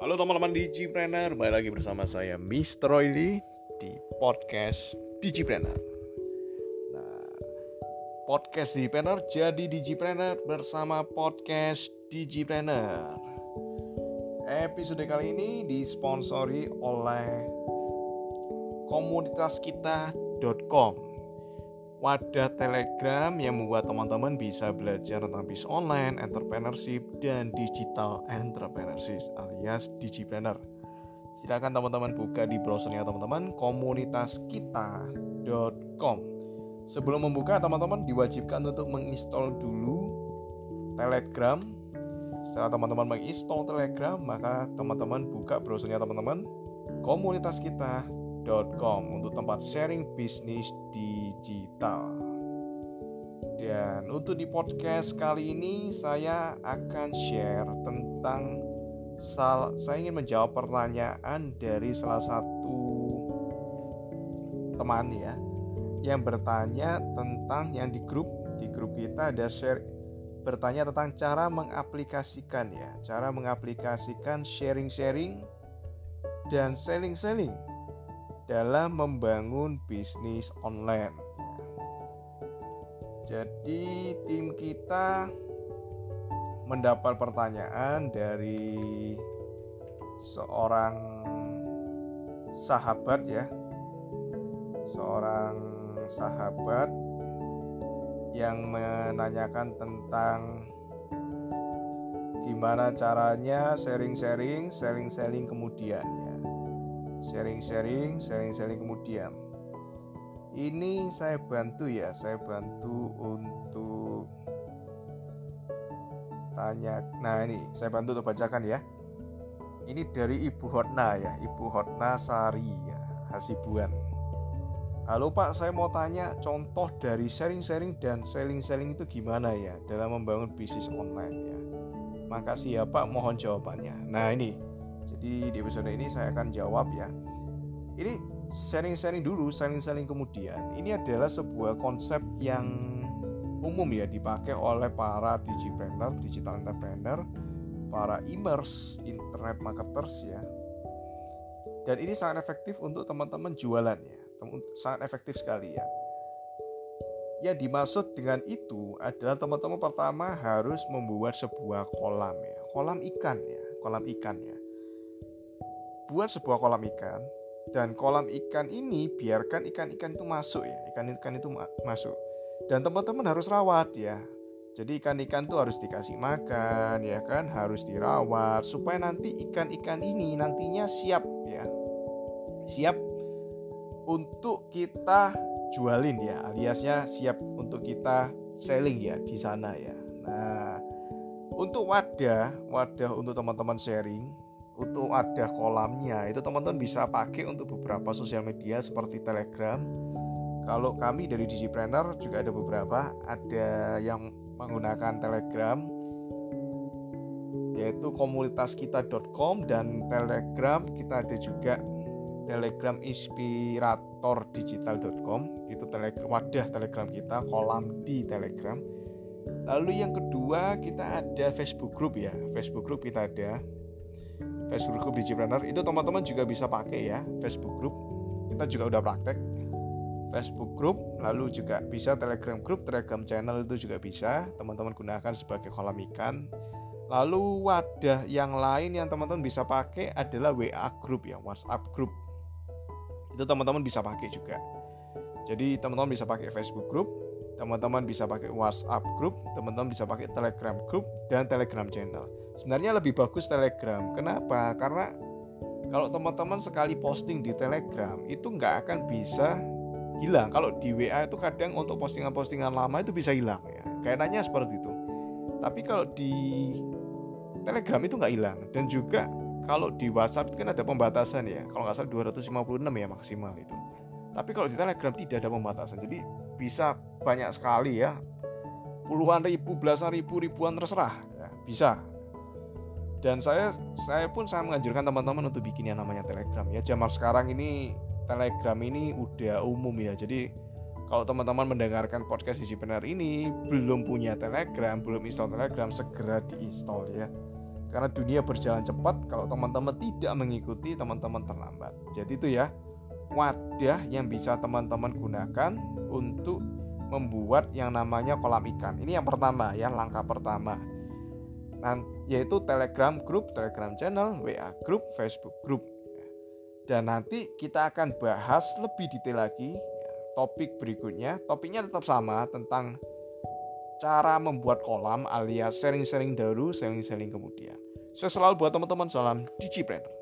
teman-teman Digipreneur, kembali lagi bersama saya Mr. Royli di podcast Digipreneur. Nah, podcast Digipreneur jadi Digipreneur bersama podcast Digipreneur. Episode kali ini disponsori oleh komunitaskita.com wadah Telegram yang membuat teman-teman bisa belajar tentang bisnis online, entrepreneurship, dan digital entrepreneurship alias digipreneur. Silakan teman-teman buka di browsernya teman-teman komunitaskita.com. Sebelum membuka, teman-teman diwajibkan untuk menginstal dulu Telegram. Setelah teman-teman menginstal Telegram, maka teman-teman buka browsernya teman-teman komunitas kita com untuk tempat sharing bisnis digital. Dan untuk di podcast kali ini saya akan share tentang sal saya ingin menjawab pertanyaan dari salah satu teman ya yang bertanya tentang yang di grup di grup kita ada share bertanya tentang cara mengaplikasikan ya, cara mengaplikasikan sharing-sharing dan selling-selling dalam membangun bisnis online. Jadi tim kita mendapat pertanyaan dari seorang sahabat ya. Seorang sahabat yang menanyakan tentang gimana caranya sharing-sharing, selling-selling kemudian sharing-sharing, sharing-sharing kemudian. Ini saya bantu ya, saya bantu untuk tanya. Nah ini saya bantu untuk bacakan ya. Ini dari Ibu Hotna ya, Ibu Hotna Sari ya, Hasibuan. Halo Pak, saya mau tanya contoh dari sharing-sharing dan selling-selling itu gimana ya dalam membangun bisnis online ya. Makasih ya Pak, mohon jawabannya. Nah ini jadi di episode ini saya akan jawab ya. Ini sharing-sharing dulu, sharing-sharing kemudian. Ini adalah sebuah konsep yang umum ya dipakai oleh para digipreneur, digital entrepreneur, para immerse internet marketers ya. Dan ini sangat efektif untuk teman-teman jualan ya. Sangat efektif sekali ya. Yang dimaksud dengan itu adalah teman-teman pertama harus membuat sebuah kolam ya, kolam ikan ya, kolam ikan ya buat sebuah kolam ikan dan kolam ikan ini biarkan ikan-ikan itu masuk ya. Ikan-ikan itu masuk. Dan teman-teman harus rawat ya. Jadi ikan-ikan itu harus dikasih makan ya kan harus dirawat supaya nanti ikan-ikan ini nantinya siap ya. Siap untuk kita jualin ya aliasnya siap untuk kita selling ya di sana ya. Nah untuk wadah wadah untuk teman-teman sharing untuk ada kolamnya itu teman-teman bisa pakai untuk beberapa sosial media seperti Telegram. Kalau kami dari Digipreneur juga ada beberapa. Ada yang menggunakan Telegram yaitu komunitaskita.com dan Telegram. Kita ada juga Telegram inspirator digital.com itu telegram wadah Telegram kita kolam di Telegram. Lalu yang kedua kita ada Facebook group ya. Facebook group kita ada Facebook Group Digipreneur itu teman-teman juga bisa pakai ya Facebook Group. Kita juga udah praktek. Facebook Group lalu juga bisa Telegram Group Telegram Channel itu juga bisa. Teman-teman gunakan sebagai kolam ikan. Lalu wadah yang lain yang teman-teman bisa pakai adalah WA Group ya WhatsApp Group. Itu teman-teman bisa pakai juga. Jadi teman-teman bisa pakai Facebook Group teman-teman bisa pakai WhatsApp group, teman-teman bisa pakai Telegram group dan Telegram channel. Sebenarnya lebih bagus Telegram. Kenapa? Karena kalau teman-teman sekali posting di Telegram itu nggak akan bisa hilang. Kalau di WA itu kadang untuk postingan-postingan lama itu bisa hilang ya. Kayaknya seperti itu. Tapi kalau di Telegram itu nggak hilang dan juga kalau di WhatsApp itu kan ada pembatasan ya. Kalau nggak salah 256 ya maksimal itu. Tapi kalau di Telegram tidak ada pembatasan. Jadi bisa banyak sekali ya. Puluhan ribu, belasan ribu, ribuan terserah. Ya, bisa. Dan saya saya pun saya menganjurkan teman-teman untuk bikin yang namanya Telegram ya. Zaman sekarang ini Telegram ini udah umum ya. Jadi kalau teman-teman mendengarkan podcast isi benar ini belum punya Telegram, belum install Telegram, segera diinstal ya. karena dunia berjalan cepat kalau teman-teman tidak mengikuti teman-teman terlambat jadi itu ya wadah yang bisa teman-teman gunakan untuk membuat yang namanya kolam ikan ini yang pertama ya langkah pertama yaitu telegram group telegram channel wa group facebook group dan nanti kita akan bahas lebih detail lagi ya, topik berikutnya topiknya tetap sama tentang cara membuat kolam alias sharing-sharing dahulu, sharing-sharing kemudian. Saya selalu buat teman-teman salam Digipreneur.